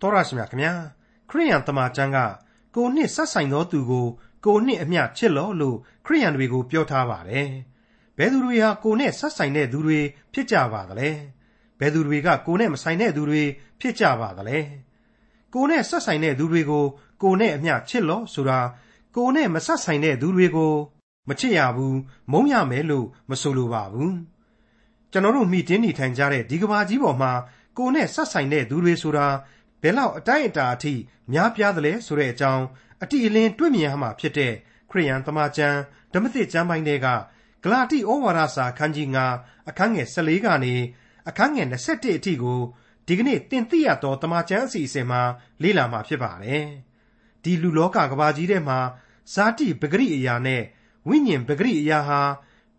တော်ရရှိမြခင်ဗျာခရိယန်တမန်ကျမ်းကကိုနှစ်ဆက်ဆိုင်သောသူကို ကိုနှစ်အမျှချစ်လော့လို့ခရိယန်တွေကိုပြောထားပါတယ်ဘယ်သူတွေဟာကိုနဲ့ဆက်ဆိုင်တဲ့သူတွေဖြစ်ကြပါသလဲဘယ်သူတွေကကိုနဲ့မဆိုင်တဲ့သူတွေဖြစ်ကြပါသလဲကိုနဲ့ဆက်ဆိုင်တဲ့သူတွေကိုကိုနဲ့အမျှချစ်လော့ဆိုတာကိုနဲ့မဆက်ဆိုင်တဲ့သူတွေကို မချစ်ရဘူးမုန်းရမယ်လို့မဆိုလိုပါဘူးကျွန်တော်တို့မိတင်းနေထိုင်ကြတဲ့ဒီကဘာကြီးပေါ်မှာကိုနဲ့ဆက်ဆိုင်တဲ့သူတွေဆိုတာ ဘယ်လောက်အတိုင်းအတာအထိများပြားသလဲဆိုတဲ့အကြောင်းအတိအလင်းတွေ့မြင်ရမှာဖြစ်တဲ့ခရိယန်သမာကျမ်းဓမ္မသစ်ကျမ်းပိုင်းတွေကဂလာတိဩဝါဒစာခန်းကြီး9အခန်းငယ်14ကနေအခန်းငယ်21အထိကိုဒီကနေ့တင်ပြရသောတမန်ကျမ်းအစီအစဉ်မှာလေ့လာမှာဖြစ်ပါတယ်။ဒီလူလောကကဘာကြီးထဲမှာဇာတိပဂရိအရာနဲ့ဝိညာဉ်ပဂရိအရာဟာ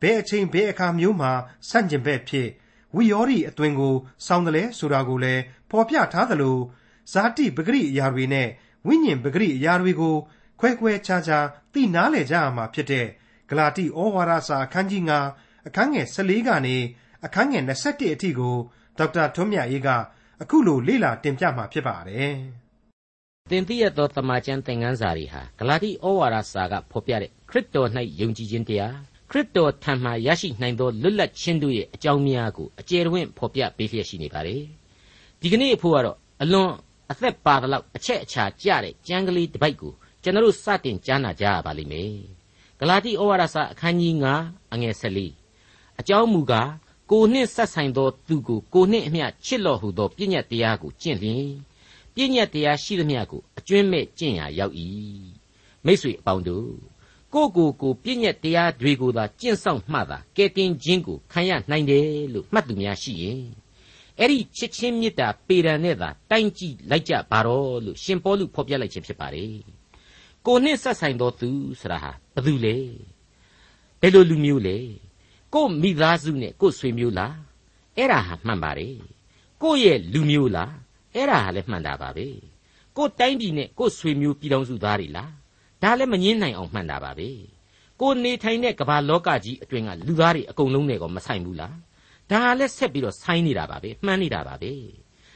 ဘယ်အချိန်ဘယ်အခါမျိုးမှာဆန့်ကျင်ဘက်ဖြစ်ဝိယောရီအသွင်ကိုစောင်းတယ်လဲဆိုတာကိုလည်းဖော်ပြထားသလို ဇာတိပဂရိအရာတွေနဲ့ဝိညာဉ်ပဂရိအရာတွေကိုခွဲခွဲခြားခြားသိနားလည်ကြရမှာဖြစ်တဲ့ဂလာတိဩဝါဒစာအခန်းကြီး9အခန်းငယ်14ကနေအခန်းငယ်21အထိကိုဒေါက်တာထွန်းမြတ်အေးကအခုလိုလေ့လာတင်ပြမှာဖြစ်ပါတယ်။သင်သိရသောတမန်ကျန်သင်ခန်းစာတွေဟာဂလာတိဩဝါဒစာကဖော်ပြတဲ့ခရစ်တော်၌ယုံကြည်ခြင်းတရားခရစ်တော်ထံမှရရှိနိုင်သောလွတ်လပ်ခြင်းတို့ရဲ့အကြောင်းများကိုအကျယ်တွင်ဖော်ပြပေးလျက်ရှိနေပါတယ်။ဒီကနေ့အဖို့ကတော့အလွန် အသက်ပါသလောက်အချက်အချာကျတဲ့ကျမ်းကလေးတစ်ပိုက်ကိုကျွန်တော်စတင်ကြားနာကြရပါလိမ့်မယ်။ဂလာတိဩဝါဒစာအခန်းကြီး9အငယ်14အကြောင်းမူကားကိုနှင့်ဆက်ဆိုင်သောသူကိုကိုနှင့်အမျှချစ်တော်ဟူသောပြည့်ညတ်တရားကိုကျင့်လျင်ပြည့်ညတ်တရားရှိသမျှကိုအကျွင့်မဲ့ကျင့်ရာရောက်၏မိတ်ဆွေအပေါင်းတို့ကိုကိုကိုပြည့်ညတ်တရားတွေကိုသာကျင့်ဆောင်မှသာကဲတင်ခြင်းကိုခံရနိုင်တယ်လို့မှတ်သူများရှိရင် အဲ့ဒီချစ်ချင်းမေတ္တာပေရန်နဲ့သာတိုင်းကြည့်လိုက်ကြပါတော့လို့ရှင်ပေါလုဖော်ပြလိုက်ခြင်းဖြစ်ပါတယ်ကိုနှင့်ဆက်ဆိုင်သောသူဆိုတာဟာဘယ်သူလဲဘယ်လိုလူမျိုးလဲကို့မိသားစုနဲ့ကို့ဆွေမျိုးလားအဲ့ဒါဟာမှန်ပါတယ်ကို့ရဲ့လူမျိုးလားအဲ့ဒါဟာလည်းမှန်တာပါပဲကို့တိုင်းပြည်နဲ့ကို့ဆွေမျိုးပြည်တော်စုသားတွေလားဒါလည်းမငင်းနိုင်အောင်မှန်တာပါပဲကိုနေထိုင်တဲ့ကမ္ဘာလောကကြီးအတွင်းကလူသားတွေအကုန်လုံးနဲ့ကောမဆိုင်ဘူးလား ဒါလည်းဆက်ပြီးတော့ဆိုင်းနေတာပါပဲမှန်းနေတာပါပဲ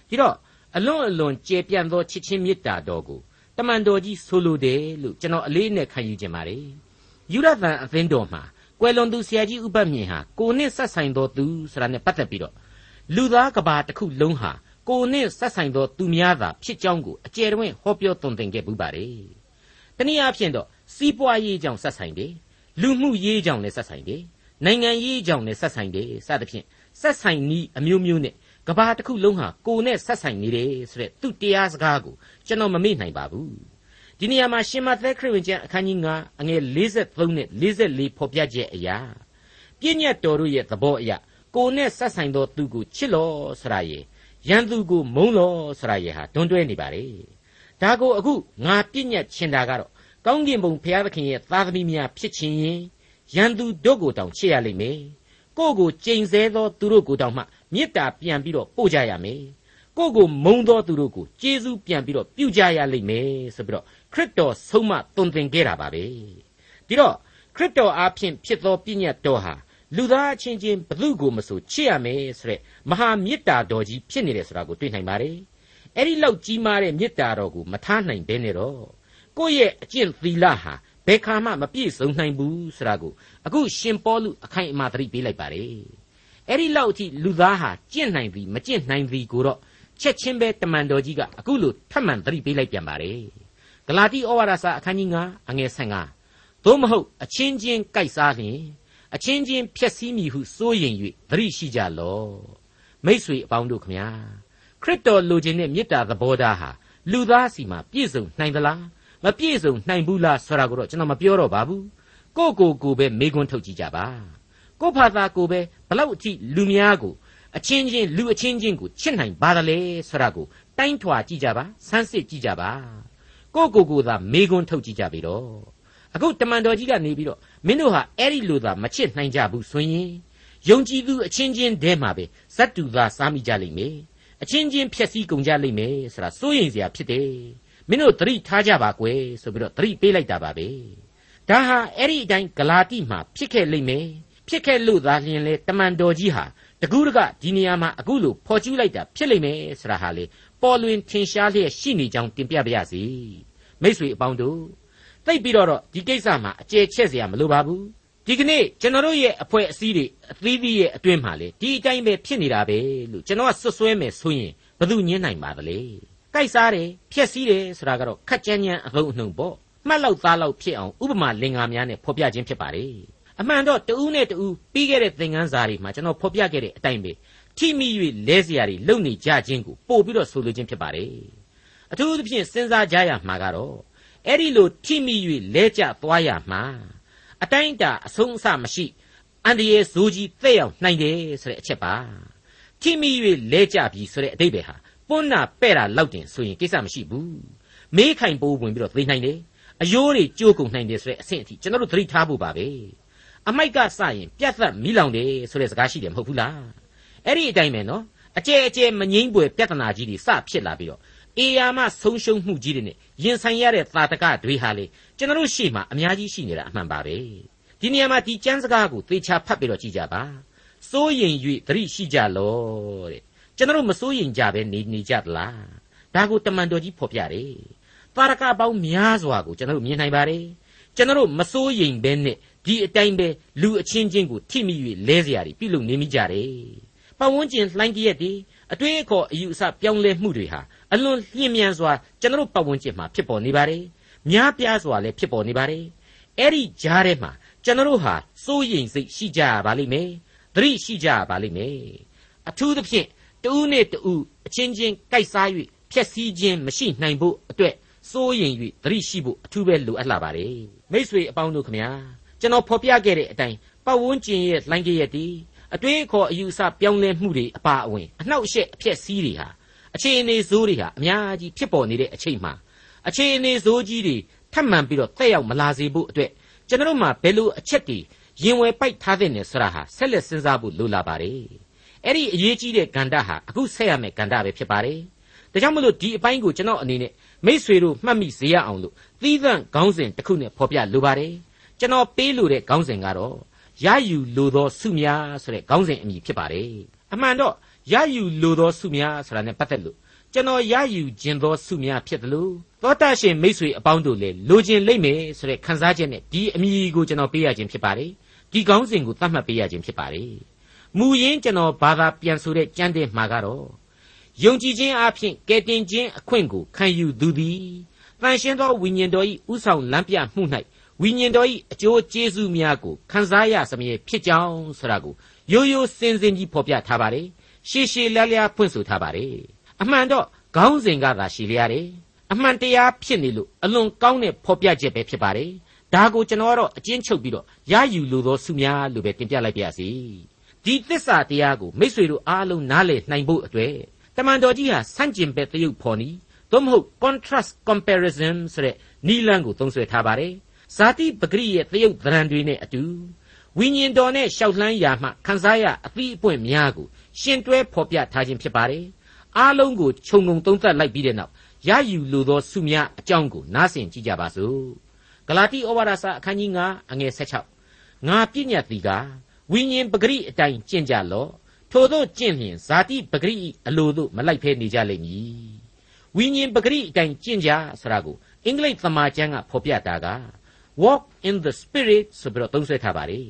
ဒီတော့အလွန်အလွန်ကျေပြန့်သောချစ်ချင်းမေတ္တာတော်ကိုတမန်တော်ကြီးဆိုလိုတယ်လို့ကျွန်တော်အလေးနဲ့ခံယူခြင်းပါတယ်ယူရသန်အသင်းတော်မှာကွယ်လွန်သူဆရာကြီးဥပတ်မြင့်ဟာကိုနဲ့ဆက်ဆိုင်သောသူဆိုတာနဲ့ပတ်သက်ပြီးတော့လူသားကဘာတစ်ခုလုံးဟာကိုနဲ့ဆက်ဆိုင်သောသူများသာဖြစ်ကြောင်းကိုအကျယ်တွင်ဟောပြောသွန်သင်ခဲ့ပူပါတယ်။တနည်းအားဖြင့်တော့စီးပွားရေးကြောင့်ဆက်ဆိုင်တယ်။လူမှုရေးကြောင့်လည်းဆက်ဆိုင်တယ်။နိုင်ငံရေးကြောင့်လည်းဆက်ဆိုင်တယ်စသဖြင့် ဆက်ဆိုင်နည်းအမျိုးမျိုးနဲ့ကဘာတစ်ခုလုံးဟာကိုနဲ့ဆက်ဆိုင်နေတယ်ဆိုတဲ့သူတရားစကားကိုကျွန်တော်မမေ့နိုင်ပါဘူး။ဒီနေရာမှာရှင်မသက်ခရစ်ဝင်ကျမ်းအခန်းကြီး9အငယ်53နဲ့44ဖော်ပြချက်အရာပြည့်ညတ်တော်တို့ရဲ့သဘောအရာကိုနဲ့ဆက်ဆိုင်သောသူကိုချစ်လောဆရာရဲ့ရန်သူကိုမုန်းလောဆရာရဲ့ဟာတွန်းတွဲနေပါလေဒါကိုအခုငါပြည့်ညတ်ချင်တာကတော့ကောင်းကင်ဘုံဘုရားသခင်ရဲ့သားသမီးများဖြစ်ခြင်းရင်ရန်သူတို့ကိုတောင်ချစ်ရလိမ့်မယ် ကိုကိုကြိမ်ဆဲသောသူတို့ကိုတောင်မှမေတ္တာပြန်ပြီးတော့ပို့ကြရမယ်ကိုကိုမုံသောသူတို့ကိုကျေးဇူးပြန်ပြီးတော့ပြုကြရလိမ့်မယ်ဆိုပြီးတော့ခရစ်တော်ဆုံးမသွန်သင်ခဲ့တာပါပဲဒီတော့ခရစ်တော်အားဖြင့်ဖြစ်သောပြည့်ညတ်တော်ဟာလူသားအချင်းချင်းဘသူကိုမဆိုချစ်ရမယ်ဆိုတဲ့မဟာမေတ္တာတော်ကြီးဖြစ်နေတယ်ဆိုတာကိုတွေ့နိုင်ပါတယ်အဲ့ဒီလောက်ကြီးမားတဲ့မေတ္တာတော်ကိုမထားနိုင်ဘဲနဲ့တော့ကိုယ့်ရဲ့အကျင့်သီလဟာ ဘယ်ခါမှမပြည့်စုံနိုင်ဘူးဆိုတာကိုအခုရှင်ပေါလုအခိုင်အမာသတိပေးလိုက်ပါတယ်အဲ့ဒီလောက်အထိလူသားဟာကျင့်နိုင်ပြီမကျင့်နိုင်ပြီကိုတော့ချက်ချင်းပဲတမန်တော်ကြီးကအခုလိုထပ်မံသတိပေးလိုက်ပြန်ပါတယ်ဂလာတိဩဝါဒစာအခန်းကြီး9အငယ်15သို့မဟုတ်အချင်းချင်းကြိုက်စားလျင်အချင်းချင်းဖျက်ဆီးမိဟုစိုးရင်၍သတိရှိကြလော့မိษွေအပေါင်းတို့ခမညာခရစ်တော်လိုချင်တဲ့မေတ္တာသဘောထားဟာလူသားစီမှာပြည့်စုံနိုင်သလား မပြည့်စုံနိုင်ဘူးလားဆိုတာကိုတော့ကျွန်တော်မပြောတော့ပါဘူးကိုကိုကိုပဲမေးခွန်းထုတ်ကြည့်ကြပါကိုဖာသာကိုပဲဘလောက်အထိလူများကိုအချင်းချင်းလူအချင်းချင်းကိုချစ်နိုင်ပါသလဲဆိုတာကိုတိုင်းထွာကြည့်ကြပါဆန်းစစ်ကြည့်ကြပါကိုကိုကိုသာမေခွန်းထုတ်ကြည့်ကြပြီတော့အခုတမန်တော်ကြီးကနေပြီးတော့မင်းတို့ဟာအဲ့ဒီလိုသာမချစ်နိုင်ကြဘူးဆိုရင်ယုံကြည်သူအချင်းချင်းတည်းမှာပဲဇတ်တူသာစားမိကြလိမ့်မယ်အချင်းချင်းဖြက်စီးကုန်ကြလိမ့်မယ်ဆိုတာစိုးရိမ်စရာဖြစ်တယ် မင်းတို့သတိထားကြပါကွယ်ဆိုပြီးတော့သတိပေးလိုက်တာပါပဲဒါဟာအဲ့ဒီအတိုင်းဂလာတိမှာဖြစ်ခဲ့လိမ့်မယ်ဖြစ်ခဲ့လို့သာလျှင်လေတမန်တော်ကြီးဟာတကူးတကဒီနေရာမှာအခုလို့ဖော်ကျူးလိုက်တာဖြစ်လိမ့်မယ်ဆိုတာဟာလေပေါ်လွင်ထင်ရှားလျက်ရှိနေကြောင်းတင်ပြပါရစေမိတ်ဆွေအပေါင်းတို့သိပြီးတော့ဒီကိစ္စမှာအကျယ်ချက်စရာမလိုပါဘူးဒီကနေ့ကျွန်တော်တို့ရဲ့အဖွဲ့အစည်းတွေအသီးသီးရဲ့အတွင်းမှာလေဒီအတိုင်းပဲဖြစ်နေတာပဲလို့ကျွန်တော်ကစွတ်စွဲမယ်ဆိုရင်ဘယ်သူညင်းနိုင်ပါသလဲ ကိုက်စားတယ်ဖျက်ဆီးတယ်ဆိုတာကတော့ခက်ကြမ်းကြမ်းအဟုတ်အနှုံပေါ့မှတ်လောက်သားလောက်ဖြစ်အောင်ဥပမာလင်္ကာများနဲ့ဖော်ပြခြင်းဖြစ်ပါတယ်အမှန်တော့တဦးနဲ့တဦးပြီးခဲ့တဲ့သင်ခန်းစာတွေမှာကျွန်တော်ဖော်ပြခဲ့တဲ့အတိုင်းပဲထိမိ၍လဲစရာတွေလုံနေကြခြင်းကိုပို့ပြီးတော့ဆိုလိုခြင်းဖြစ်ပါတယ်အထူးသဖြင့်စဉ်းစားကြရမှာကတော့အဲ့ဒီလိုထိမိ၍လဲကျသွားရမှာအတိုင်းတာအဆုံးအစမရှိအန္တရာယ်ဇိုးကြီးတဲ့ရောက်နိုင်တယ်ဆိုတဲ့အချက်ပါထိမိ၍လဲကျပြီဆိုတဲ့အတိတ်ပဲဟာ ပွန်းနာပဲ့တာလောက်တင်ဆိုရင်ကိစ္စမရှိဘူးမေးခိုင်ပိုးဝင်ပြီးတော့သိနိုင်တယ်အယိုးတွေကြိုးကုန်နိုင်တယ်ဆိုတဲ့အဆင့်အထိကျွန်တော်တို့သတိထားဖို့ပါပဲအမိုက်ကစရင်ပြတ်သက်မိလောင်တယ်ဆိုတဲ့စကားရှိတယ်မဟုတ်ဘူးလားအဲ့ဒီအတိုင်းပဲနော်အကျဲအကျဲမငိမ့်ပွေပြဿနာကြီးတွေစဖြစ်လာပြီးတော့အေယာမဆုံးရှုံးမှုကြီးတွေနဲ့ရင်ဆိုင်ရတဲ့သာတကတွေဟာလေကျွန်တော်တို့ရှေ့မှာအများကြီးရှိနေတာအမှန်ပါပဲဒီနေရာမှာဒီကျမ်းစကားကိုသေချာဖတ်ပြီးတော့ကြည့်ကြပါစိုးရင်၍သတိရှိကြလောတဲ့ ကျွန်တော်တို့မစိုးရင်ကြပဲနေနေကြသလားဒါကိုတမန်တော်ကြီးဖော်ပြတယ်သာရကပေါင်းများစွာကိုကျွန်တော်တို့မြင်နိုင်ပါတယ်ကျွန်တော်တို့မစိုးရင်ပဲနဲ့ဒီအတိုင်းပဲလူအချင်းချင်းကိုထိမိ၍လဲเสียရပြုလုပ်နေမိကြတယ်ပတ်ဝန်းကျင်လှိုင်းကြည့်ရတဲ့အတွင်းအခေါ်အယူအဆပြောင်းလဲမှုတွေဟာအလွန်လျင်မြန်စွာကျွန်တော်ပတ်ဝန်းကျင်မှာဖြစ်ပေါ်နေပါတယ်များပြားစွာလည်းဖြစ်ပေါ်နေပါတယ်အဲ့ဒီကြားထဲမှာကျွန်တော်ဟာစိုးရိမ်စိတ်ရှိကြရပါလိမ့်မယ်သတိရှိကြရပါလိမ့်မယ်အထူးသဖြင့် တူးနဲ့တူးအချင်းချင်းကြိုက်စား၍ဖြက်စီးခြင်းမရှိနိုင်ဖို့အတွက်စိုးရိမ်၍သတိရှိဖို့အထူးပဲလိုအပ်လာပါတယ်မိษွေအပေါင်းတို့ခမညာကျွန်တော်ဖော်ပြခဲ့တဲ့အတိုင်းပတ်ဝန်းကျင်ရဲ့လှိုင်းကြရက်တီအတွေးခေါ်အယူအဆပြောင်းလဲမှုတွေအပါအဝင်အနှောက်အယှက်အဖြစ်စည်းတွေဟာအခြေအနေဆိုးတွေဟာအများကြီးဖြစ်ပေါ်နေတဲ့အချိန်မှာအခြေအနေဆိုးကြီးတွေထပ်မံပြီးတော့တက်ရောက်မလာစေဖို့အတွက်ကျွန်တော်မှာဘယ်လိုအချက်တွေရင်ဝယ်ပိုက်ထားတဲ့နေဆိုတာဟာဆက်လက်စဉ်းစားဖို့လိုလာပါတယ် အဲ့ဒီအရေးကြီးတဲ့ကဏ္ဍဟာအခုဆက်ရမယ့်ကဏ္ဍပဲဖြစ်ပါတယ်ဒါကြောင့်မလို့ဒီအပိုင်းကိုကျွန်တော်အနေနဲ့မိษွေတို့မှတ်မိစေရအောင်လို့သီးသန့်ခေါင်းစဉ်တစ်ခုနဲ့ဖော်ပြလိုပါတယ်ကျွန်တော်ပေးလိုတဲ့ခေါင်းစဉ်ကတော့ရယူလိုသောစုများဆိုတဲ့ခေါင်းစဉ်အမည်ဖြစ်ပါတယ်အမှန်တော့ရယူလိုသောစုများဆိုတာနဲ့ပတ်သက်လို့ကျွန်တော်ရယူခြင်းသောစုများဖြစ်တယ်လို့သောတာရှင်မိတ်ဆွေအပေါင်းတို့လည်းလိုချင်လိမ့်မယ်ဆိုတဲ့ခံစားချက်နဲ့ဒီအမည်ကိုကျွန်တော်ပေးရခြင်းဖြစ်ပါတယ်ဒီခေါင်းစဉ်ကိုသတ်မှတ်ပေးရခြင်းဖြစ်ပါတယ် မူရင်းကျွန်တော်ဘာသာပြန်ဆိုတဲ့ကြမ်းတဲ့မှာကတော့ယုံကြည်ခြင်းအပြင်ကယ်တင်ခြင်းအခွင့်ကိုခံယူသူသည်တန်ရှင်းသောဝိညာဉ်တော်၏ဥဆောင်လမ်းပြမှု၌ဝိညာဉ်တော်၏အကျိုးကျေးဇူးများကိုခံစားရစမြဲဖြစ်ကြောင်းဆိုတာကိုရိုးရိုးစင်စင်ကြီးဖော်ပြထားပါတယ်ရှေးရှေးလျားလျားဖွင့်ဆိုထားပါတယ်အမှန်တော့ခေါင်းစဉ်ကသာရှည်လျားတယ်အမှန်တရားဖြစ်နေလို့အလွန်ကောင်းတဲ့ဖော်ပြချက်ပဲဖြစ်ပါတယ်ဒါကိုကျွန်တော်ကတော့အကျဉ်းချုပ်ပြီးတော့ရယူလိုသောစုများလို့ပဲတင်ပြလိုက်ပါရစေ ဒီသစ္စာတရားကိုမိษွေတို့အားလုံးနားလည်နိုင်ဖို့အတွက်တမန်တော်ကြီးဟာဆန့်ကျင်ဘက်တရုပ်ဖော်နီသို့မဟုတ် contrast comparison ဆိုတဲ့နီလန်းကိုသုံးဆွဲထားပါတယ်ဇာတိပဂရိရဲ့တရုပ်သဏ္ဍာန်တွေနဲ့အတူဝိညာဉ်တော်နဲ့ရှောက်လှမ်းရာမှခန်းစားရအသီးအပွင့်များကိုရှင်တွဲဖော်ပြထားခြင်းဖြစ်ပါတယ်အားလုံးကိုခြုံငုံသုံးသပ်လိုက်ပြီးတဲ့နောက်ရယူလိုသောစုများအကြောင်းကိုနားဆင်ကြည့်ကြပါစို့ဂလာတိဩဝါဒစာအခန်းကြီး9အငယ်16ငါပြည့်ညတ်သည်က ဝိညာဉ်ပဂရိအတိုင်းကျင့်ကြလော့ထို့သောကျင့်လျင်ဇာတိပဂရိအလိုသို့မလိုက်ဖဲနေကြလိမ့်မည်ဝိညာဉ်ပဂရိအတိုင်းကျင့်ကြဆိုတာကိုအင်္ဂလိပ်သမာကျမ်းကဖော်ပြတာက walk in the spirit ဆိုပြီးတော့သုံးဆွဲထားပါတယ်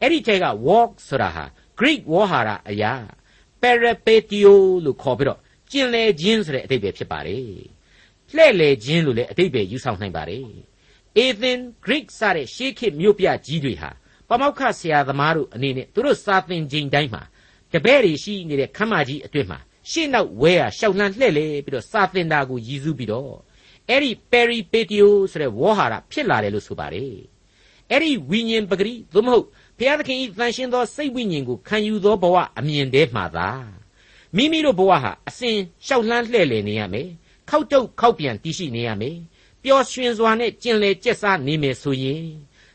အဲ့ဒီထဲက walk ဆိုတာဟာ Greek ဝေါ်ဟာရအရာ peripetio လို့ခေါ်ပြီးတော့ကျင်လေခြင်းဆိုတဲ့အဓိပ္ပာယ်ဖြစ်ပါတယ်လှဲ့လေခြင်းလို့လည်းအဓိပ္ပာယ်ယူဆောင်နိုင်ပါတယ် Athens Greek စတဲ့ရှေးခေတ်မြို့ပြကြီးတွေဟာ ပမောက္ခဆရာသမားတို့အနေနဲ့သူတို့စာသင်ချိန်တိုင်းမှာတပည့်တွေရှိနေတဲ့ခမ်းမကြီးအတွင်းမှာရှေ့နောက်ဝဲရရှောက်လှမ်းလှဲ့လေပြီးတော့စာသင်တာကိုရည်စူးပြီးတော့အဲ့ဒီ peripetio ဆိုတဲ့ဝေါ်ဟာရဖြစ်လာတယ်လို့ဆိုပါတယ်အဲ့ဒီဝိညာဉ်ပဂရိသို့မဟုတ်ဘုရားသခင်ဤတန်ရှင်းသောစိတ်ဝိညာဉ်ကိုခံယူသောဘဝအမြင်တည်းမှသာမိမိတို့ဘဝဟာအစဉ်ရှောက်လှမ်းလှဲ့လေနေရမယ်ခောက်တုတ်ခောက်ပြန်တည်ရှိနေရမယ်ပျော်ရွှင်စွာနဲ့ကျင်လေကျက်စားနေမယ်ဆိုရင်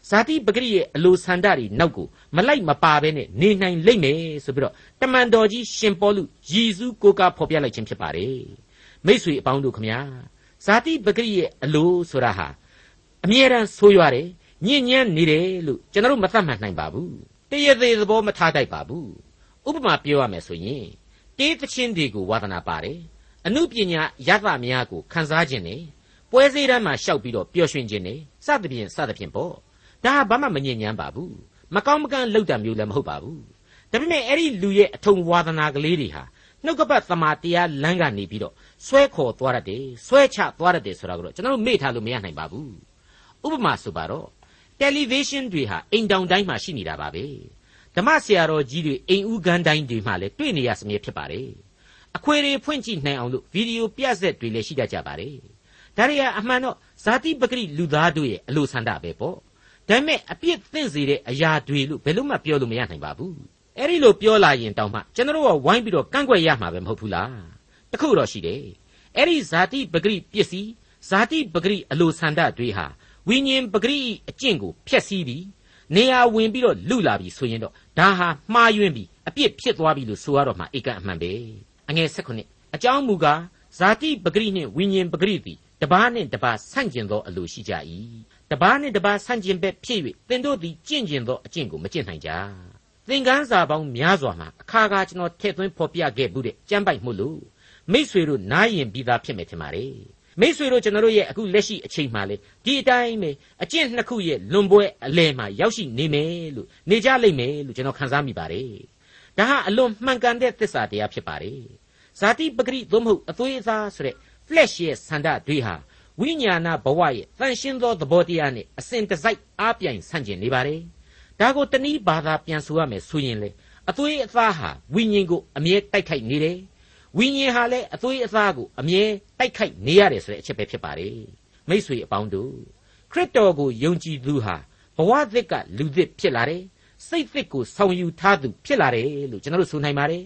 ဇာတိပဂရိရဲ့အလိုဆန္ဒတွေနောက်ကိုမလိုက်မပါဘဲနဲ့နေနိုင်လိမ့်မယ်ဆိုပြီးတော့တမန်တော်ကြီးရှင်ပေါလုရည်စူးကိုးကားဖော်ပြလိုက်ခြင်းဖြစ်ပါတယ်မိษွေအပေါင်းတို့ခမညာဇာတိပဂရိရဲ့အလိုဆိုတာဟာအမြဲတမ်းဆိုးရွားတယ်ညဉ့်ညမ်းနေတယ်လို့ကျွန်တော်တို့မသတ်မှတ်နိုင်ပါဘူးတရသေးသဘောမထားတတ်ပါဘူးဥပမာပြောရမယ်ဆိုရင်တေးသချင်းတွေကိုဝါသနာပါတယ်အအမှုပညာရသများကိုခန်းစားခြင်းနဲ့ပွဲစည်းတမ်းမှာရှောက်ပြီးတော့ပျော်ရွှင်ခြင်းနဲ့စသဖြင့်စသဖြင့်ပေါ့ ဒါဟာဘာမှမငြင်းညမ်းပါဘူးမကောင်းမကန့်လောက်တာမျိုးလည်းမဟုတ်ပါဘူးဒါပေမဲ့အဲ့ဒီလူရဲ့အထုံဝါဒနာကလေးတွေဟာနှုတ်ကပတ်သမာတရားလမ်းကနေပြီးတော့ဆွဲခေါ်သွားတတ်တယ်ဆွဲချသွားတတ်တယ်ဆိုတာကိုတော့ကျွန်တော်တို့မေ့ထားလို့မရနိုင်ပါဘူးဥပမာဆိုပါတော့တယ်လီဗေးရှင်းတွေဟာအိမ်တောင်တိုင်းမှာရှိနေတာပါပဲဓမ္မဆရာတော်ကြီးတွေအိမ်ဦးခန်းတိုင်းတွေမှာလည်းတွေ့နေရစမြဲဖြစ်ပါတယ်အခွေတွေဖွင့်ကြည့်နိုင်အောင်လို့ဗီဒီယိုပြဆက်တွေလည်းရှိတတ်ကြပါတယ်ဒါတွေကအမှန်တော့ဇာတိပဂရိလူသားတို့ရဲ့အလိုဆန္ဒပဲပေါ့ ဒါပေမဲ့အပြစ်သင့်စေတဲ့အရာတွေလို့ဘယ်လို့မှပြောလို့မရနိုင်ပါဘူးအဲ့ဒီလိုပြောလာရင်တောင်မှကျွန်တော်ကဝိုင်းပြီးတော့ကန့်ကွက်ရမှာပဲမဟုတ်ဘူးလားတခုတော့ရှိတယ်အဲ့ဒီဇာတိပဂရိပစ္စည်းဇာတိပဂရိအလိုဆန္ဒတွေဟာဝိညာဉ်ပဂရိအကျင့်ကိုဖျက်ဆီးပြီးနေရာဝင်ပြီးတော့လူလာပြီဆိုရင်တော့ဒါဟာမှားယွင်းပြီးအပြစ်ဖြစ်သွားပြီလို့ဆိုရတော့မှဧကန်အမှန်ပဲအငယ်၁၈အကြောင်းမူကားဇာတိပဂရိနှင့်ဝိညာဉ်ပဂရိသည်တပားနှင့်တပားဆန့်ကျင်သောအလိုရှိကြ၏ တပားနှင့်တပားဆန့်ကျင်ဘက်ဖြစ်၍သင်တို့သည်ကျင့်ကျင်သောအကျင့်ကိုမကျင့်နိုင်ကြသင်္ကန်းစာပေါင်းများစွာမှာအခါခါကျွန်တော်ထည့်သွင်းဖော်ပြခဲ့မှုတဲ့ကြမ်းပိုက်မှုလို့မိษွေတို့နားရင်ပြီးသားဖြစ်မယ်ထင်ပါတယ်မိษွေတို့ကျွန်တော်တို့ရဲ့အခုလက်ရှိအချိန်မှလေဒီအတိုင်းပဲအကျင့်နှစ်ခုရဲ့လွန်ပွဲအလယ်မှာရောက်ရှိနေမယ်လို့နေကြလိမ့်မယ်လို့ကျွန်တော်ခန်းစားမိပါတယ်ဒါဟာအလွန်မှန်ကန်တဲ့သစ္စာတရားဖြစ်ပါတယ်ဇာတိပဂရိသို့မဟုတ်အသွေးအသားဆိုတဲ့ flesh ရဲ့ဆန္ဒတွေဟာ ဝိညာဏဘဝရဲ့တန်ရှင်းသောသဘောတရားနဲ့အစဉ်တစိုက်အားပြိုင်ဆန့်ကျင်နေပါတယ်ဒါကိုတနည်းဘာသာပြန်ဆိုရမယ်ဆိုရင်လေအသွေးအသားဟာဝိညာဉ်ကိုအမြဲတိုက်ခိုက်နေတယ်ဝိညာဉ်ဟာလည်းအသွေးအသားကိုအမြဲတိုက်ခိုက်နေရတယ်ဆိုတဲ့အချက်ပဲဖြစ်ပါတယ်မိษွေအပေါင်းတို့ခရစ်တော်ကိုယုံကြည်သူဟာဘဝသစ်ကလူသစ်ဖြစ်လာတယ်စိတ်သစ်ကိုဆောင်ယူထားသူဖြစ်လာတယ်လို့ကျွန်တော်တို့ဆိုနိုင်ပါတယ်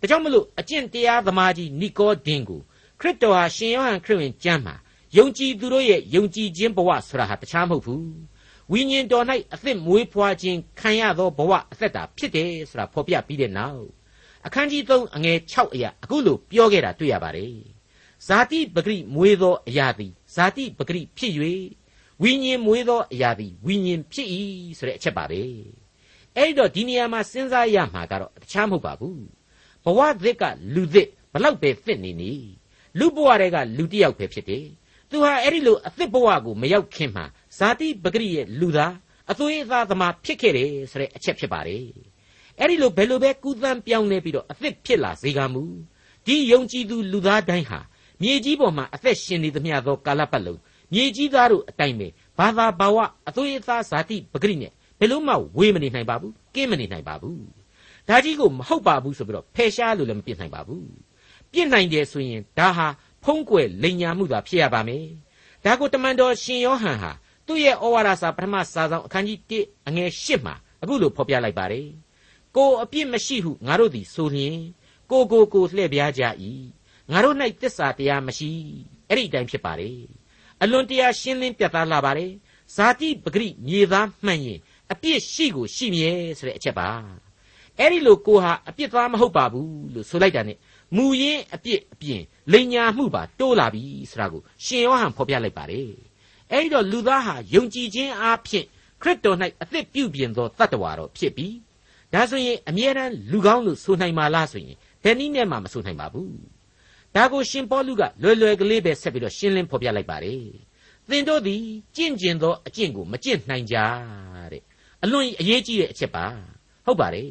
ဒါကြောင့်မလို့အကျင့်တရားသမားကြီးနီကောဒင်းကိုခရစ်တော်ဟာရှင်ယောဟန်ခရစ်ဝင်ကျမ်းမှာ ယုံကြည်သူတို့ရဲ့ယုံကြည်ခြင်းဘဝဆိုတာဟာတခြားမဟုတ်ဘူးဝိညာဉ်တော်၌အသက်မွေးဖွားခြင်းခံရသောဘဝအသက်တာဖြစ်တယ်ဆိုတာဖော်ပြပြီးတဲ့နောက်အခန်းကြီး3အငယ်6အရာအခုလိုပြောခဲ့တာတွေ့ရပါတယ်ဇာတိပဂရိမွေးသောအရာသည်ဇာတိပဂရိဖြစ်၍ဝိညာဉ်မွေးသောအရာသည်ဝိညာဉ်ဖြစ်၏ဆိုတဲ့အချက်ပါပဲအဲ့ဒီတော့ဒီနေရာမှာစဉ်းစားရမှာကတော့တခြားမဟုတ်ပါဘူးဘဝသစ်ကလူသစ်ဘလောက်ပဲသစ်နေနေလူဘဝတွေကလူတစ်ယောက်ပဲဖြစ်တယ် သူဟာအဲ့ဒီလိုအသစ်ဘဝကိုမရောက်ခင်မှာဇာတိပဂရိရဲ့လူသားအသွေးအသားသမားဖြစ်ခဲ့တယ်ဆိုတဲ့အချက်ဖြစ်ပါတယ်အဲ့ဒီလိုဘယ်လိုပဲကူးသန်းပြောင်းလဲပြီးတော့အသစ်ဖြစ်လာစေကမူဒီယုံကြည်သူလူသားတိုင်းဟာမြေကြီးပေါ်မှာအသက်ရှင်နေသမျှသောကာလပတ်လုံးမြေကြီးသားတို့အတိုင်းပဲဘာသာဘာဝအသွေးအသားဇာတိပဂရိနဲ့ဘယ်လို့မှဝေးမနေနိုင်ပါဘူးကင်းမနေနိုင်ပါဘူးဒါကြီးကိုမဟုတ်ပါဘူးဆိုပြီးတော့ဖယ်ရှားလို့လည်းမပြစ်နိုင်ပါဘူးပြစ်နိုင်တယ်ဆိုရင်ဒါဟာ ဖုံးကွယ်လိန်ညာမှုသာဖြစ်ရပါမယ်ဒါကိုတမန်တော်ရှင်ယောဟန်ဟာသူ့ရဲ့ဩဝါဒစာပထမစာဆောင်အခန်းကြီး1အငယ်8မှာအခုလိုဖော်ပြလိုက်ပါတယ်ကိုအပြစ်မရှိဟုငါတို့သည်ဆိုလျင်ကိုကိုကိုလှည့်ပြားကြ၏ငါတို့၌တစ္ဆာတရားမရှိအဲ့ဒီအတိုင်းဖြစ်ပါတယ်အလွန်တရာရှင်းလင်းပြသလာပါတယ်ဇာတိပဂရိမြေသားမှန်ရင်အပြစ်ရှိကိုရှိမြဲဆိုတဲ့အချက်ပါအဲ့ဒီလိုကိုဟာအပြစ်သားမဟုတ်ပါဘူးလို့ဆိုလိုက်တာ ਨੇ မူရင်းအပြစ်အပြင် လိန်ညာမှုပါတိုးလာပြီဆိုတာကိုရှင်ယောဟန်ဖော်ပြလိုက်ပါတယ်အဲ့ဒီတော့လူသားဟာယုံကြည်ခြင်းအားဖြင့်ခရစ်တော်၌အသက်ပြုပြင်သောတတ္တဝါတော်ဖြစ်ပြီးဒါဆိုရင်အမြဲတမ်းလူကောင်းလို့ဆိုနိုင်ပါလားဆိုရင်ဘယ်နည်းနဲ့မှမဆိုနိုင်ပါဘူးဒါကိုရှင်ပေါလုကလွယ်လွယ်ကလေးပဲဆက်ပြီးတော့ရှင်းလင်းဖော်ပြလိုက်ပါတယ်သင်တို့သည်ကြင့်ကျင်သောအကျင့်ကိုမကျင့်နိုင်ကြတဲ့အလွန်အရေးကြီးတဲ့အချက်ပါဟုတ်ပါတယ်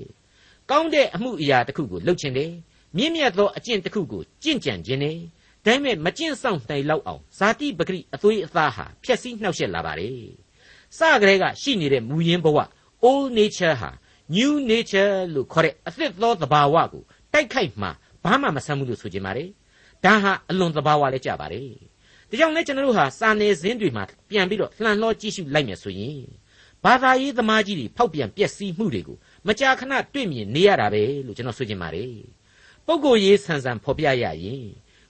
ကောင်းတဲ့အမှုအရာတစ်ခုကိုလုပ်ခြင်းတယ် မြင့်မြတ်သောအကျင့်တစ်ခုကိုကျင့်ကြံခြင်းနဲ့ဒါပေမဲ့မကျင့်ဆောင်နိုင်လောက်အောင်ဇာတိပဂရိအသွေးအသားဟာဖျက်ဆီးနှောက်ယှက်လာပါတယ်စကလေးကရှိနေတဲ့မူရင်းဘဝ old nature ဟာ new nature လို့ခေါ်တဲ့အသစ်သောသဘာဝကိုတိုက်ခိုက်မှဘာမှမဆမ်းဘူးလို့ဆိုကြပါတယ်ဒါဟာအလွန်သဘာဝလည်းကြပါတယ်ဒါကြောင့်လည်းကျွန်တော်တို့ဟာစာနယ်ဇင်းတွေမှာပြန်ပြီးတော့လှန်လှောကြည့်ရှုလိုက်မယ်ဆိုရင်ဘာသာရေးသမားကြီးတွေဖောက်ပြန်ပျက်စီးမှုတွေကိုမကြာခဏတွေ့မြင်နေရတာပဲလို့ကျွန်တော်ဆိုချင်ပါတယ် ပုဂ္ဂိုလ်ရေးဆန်ဆန်ဖော်ပြရရင်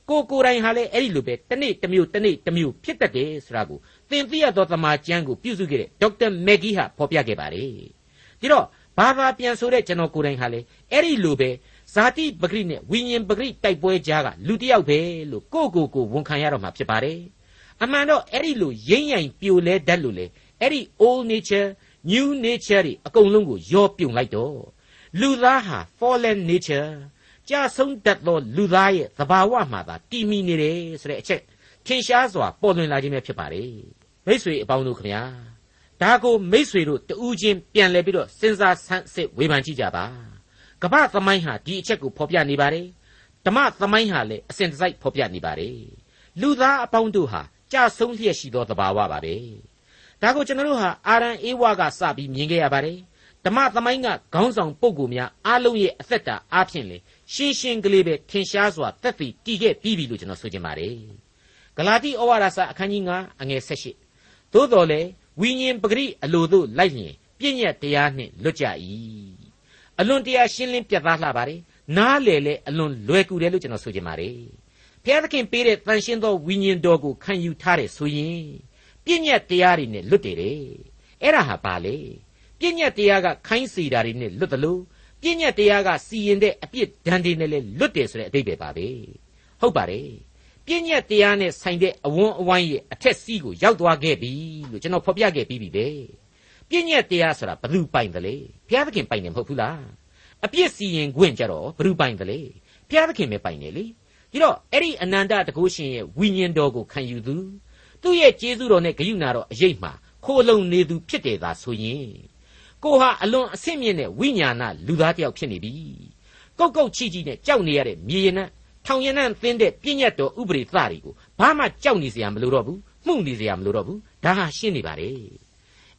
ကိုကိုယ်တိုင်ဟာလည်းအဲ့ဒီလိုပဲတနေ့တစ်မျိုးတနေ့တစ်မျိုးဖြစ်တတ်တယ်ဆိုတာကိုသင်သိရသောသမာကျမ်းကိုပြုစုခဲ့တဲ့ဒေါက်တာမက်ဂီဟာဖော်ပြခဲ့ပါတယ်ဒီတော့ဘာသာပြန်ဆိုတဲ့ကျွန်တော်ကိုယ်တိုင်ဟာလည်းအဲ့ဒီလိုပဲဇာတိပဂရိနဲ့ဝိညာဉ်ပဂရိတိုက်ပွဲကြားကလူတစ်ယောက်ပဲလို့ကိုကိုကိုဝန်ခံရတော့မှာဖြစ်ပါတယ်အမှန်တော့အဲ့ဒီလိုရင်းရိုင်ပြိုလဲတတ်လို့လေအဲ့ဒီ old nature new nature တွေအကုန်လုံးကိုရောပြုံလိုက်တော့လူသားဟာ fallen nature ကျကြာဆုံးတတ်သောလူသားရဲ့သဘာဝမှာသာတည်မီနေတယ်ဆိုတဲ့အချက်ထင်ရှားစွာပေါ်လွင်လာခြင်းပဲဖြစ်ပါတယ်မိษွေအပေါင်းတို့ခမညာဒါကိုမိษွေတို့တူးချင်းပြန်လဲပြီးတော့စဉ်းစားဆန်းစစ်ဝေဖန်ကြည့်ကြပါကမ္ဘာသမိုင်းဟာဒီအချက်ကိုဖော်ပြနေပါတယ်ဓမ္မသမိုင်းဟာလည်းအစဉ်တစိုက်ဖော်ပြနေပါတယ်လူသားအပေါင်းတို့ဟာကြာဆုံးလျက်ရှိသောသဘာဝပါပဲဒါကိုကျွန်တော်တို့ဟာအာရန်အေဝါကစပြီးမြင်ခဲ့ရပါတယ် ဓမ္မသမိုင်းကခေါင်းဆောင်ပုဂ္ဂိုလ်များအားလုံးရဲ့အသက်တာအားဖြင့်လေရှင်းရှင်းကလေးပဲထင်ရှားစွာသက်သေတည်ခဲ့ပြီးပြီလို့ကျွန်တော်ဆိုချင်ပါတယ်ဂလာတိဩဝါဒစာအခန်းကြီး9အငယ်18သို့တော်လေဝိညာဉ်ပဂရိအလိုတို့လိုက်လျင်ပြည့်ညက်တရားနှင့်လွတ်ကြ၏အလွန်တရားရှင်းလင်းပြတ်သားလှပါတယ်နားလေလေအလွန်လွယ်ကူတယ်လို့ကျွန်တော်ဆိုချင်ပါတယ်ဘုရားသခင်ပေးတဲ့တန်ရှင်းသောဝိညာဉ်တော်ကိုခံယူထားတဲ့ဆိုရင်ပြည့်ညက်တရားတွေနဲ့လွတ်တယ်တဲ့အဲ့ဒါဟာပါလေ ပြည့်ညက်တရားကခိုင်းစေတာတွေနဲ့လွတ်တယ်လို့ပြည့်ညက်တရားကစီရင်တဲ့အပြစ်ဒဏ်တွေနဲ့လည်းလွတ်တယ်ဆိုတဲ့အဓိပ္ပာယ်ပါပဲဟုတ်ပါတယ်ပြည့်ညက်တရားနဲ့ဆိုင်တဲ့အဝန်းအဝိုင်းရဲ့အထက်စီးကိုရောက်သွားခဲ့ပြီလို့ကျွန်တော်ဖော်ပြခဲ့ပြီးပြီပဲပြည့်ညက်တရားဆိုတာဘယ်သူပိုင်တယ်လဲဘုရားသခင်ပိုင်တယ်မဟုတ်ဘူးလားအပြစ်စီရင်ခွင့်ကြတော့ဘယ်သူပိုင်တယ်လဲဘုရားသခင်ပဲပိုင်တယ်လေဒီတော့အဲ့ဒီအနန္တတကုရှင်ရဲ့ဝိညာဉ်တော်ကိုခံယူသူသူ့ရဲ့ကျေးဇူးတော်နဲ့ဂရုဏာတော်အရေးမှာခိုးလုံနေသူဖြစ်တယ်သာဆိုရင် ကိုဟာအလွန်အဆင့်မြင့်တဲ့ဝိညာဏလူသားတစ်ယောက်ဖြစ်နေပြီကုတ်ကုတ်ချီချီနဲ့ကြောက်နေရတဲ့မြေရင်နဲ့ထောင်ရနံ့သင်းတဲ့ပြည့်ညတ်တော်ဥပရိသတွေကိုဘာမှကြောက်နေစရာမလိုတော့ဘူးမှုန့်နေစရာမလိုတော့ဘူးဒါဟာရှင်းနေပါလေ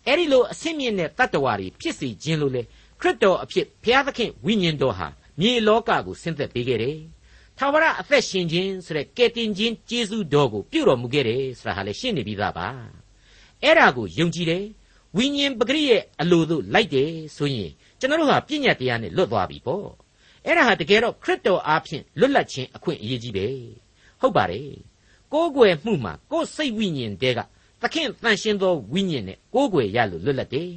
အဲ့ဒီလိုအဆင့်မြင့်တဲ့တတ္တဝါတွေဖြစ်စီခြင်းလို့လေခရစ်တော်အဖြစ်ဘုရားသခင်ဝိညာဉ်တော်ဟာမြေလောကကိုဆင်းသက်ပေးခဲ့တယ်ထာဝရအသက်ရှင်ခြင်းဆိုတဲ့ကယ်တင်ခြင်းကျေးဇူးတော်ကိုပြုတော်မူခဲ့တယ်ဆိုတာဟာလည်းရှင်းနေပြီးသားပါအဲ့ဒါကိုယုံကြည်တယ် ဝိညာဉ်ပဂရိရဲ့အလိုတို့လိုက်တယ်ဆိုရင်ကျွန်တော်တို့ဟာပြည့်ညတ်တရားနဲ့လွတ်သွားပြီပေါ့အဲ့ဒါဟာတကယ်တော့ခရစ်တော်အားဖြင့်လွတ်လပ်ခြင်းအခွင့်အရေးကြီးပဲဟုတ်ပါတယ်ကိုးကွယ်မှုမှာကိုယ်စိတ်ဝိညာဉ်တဲကသခင်တန်ရှင်းသောဝိညာဉ်နဲ့ကိုးကွယ်ရလို့လွတ်လပ်တယ်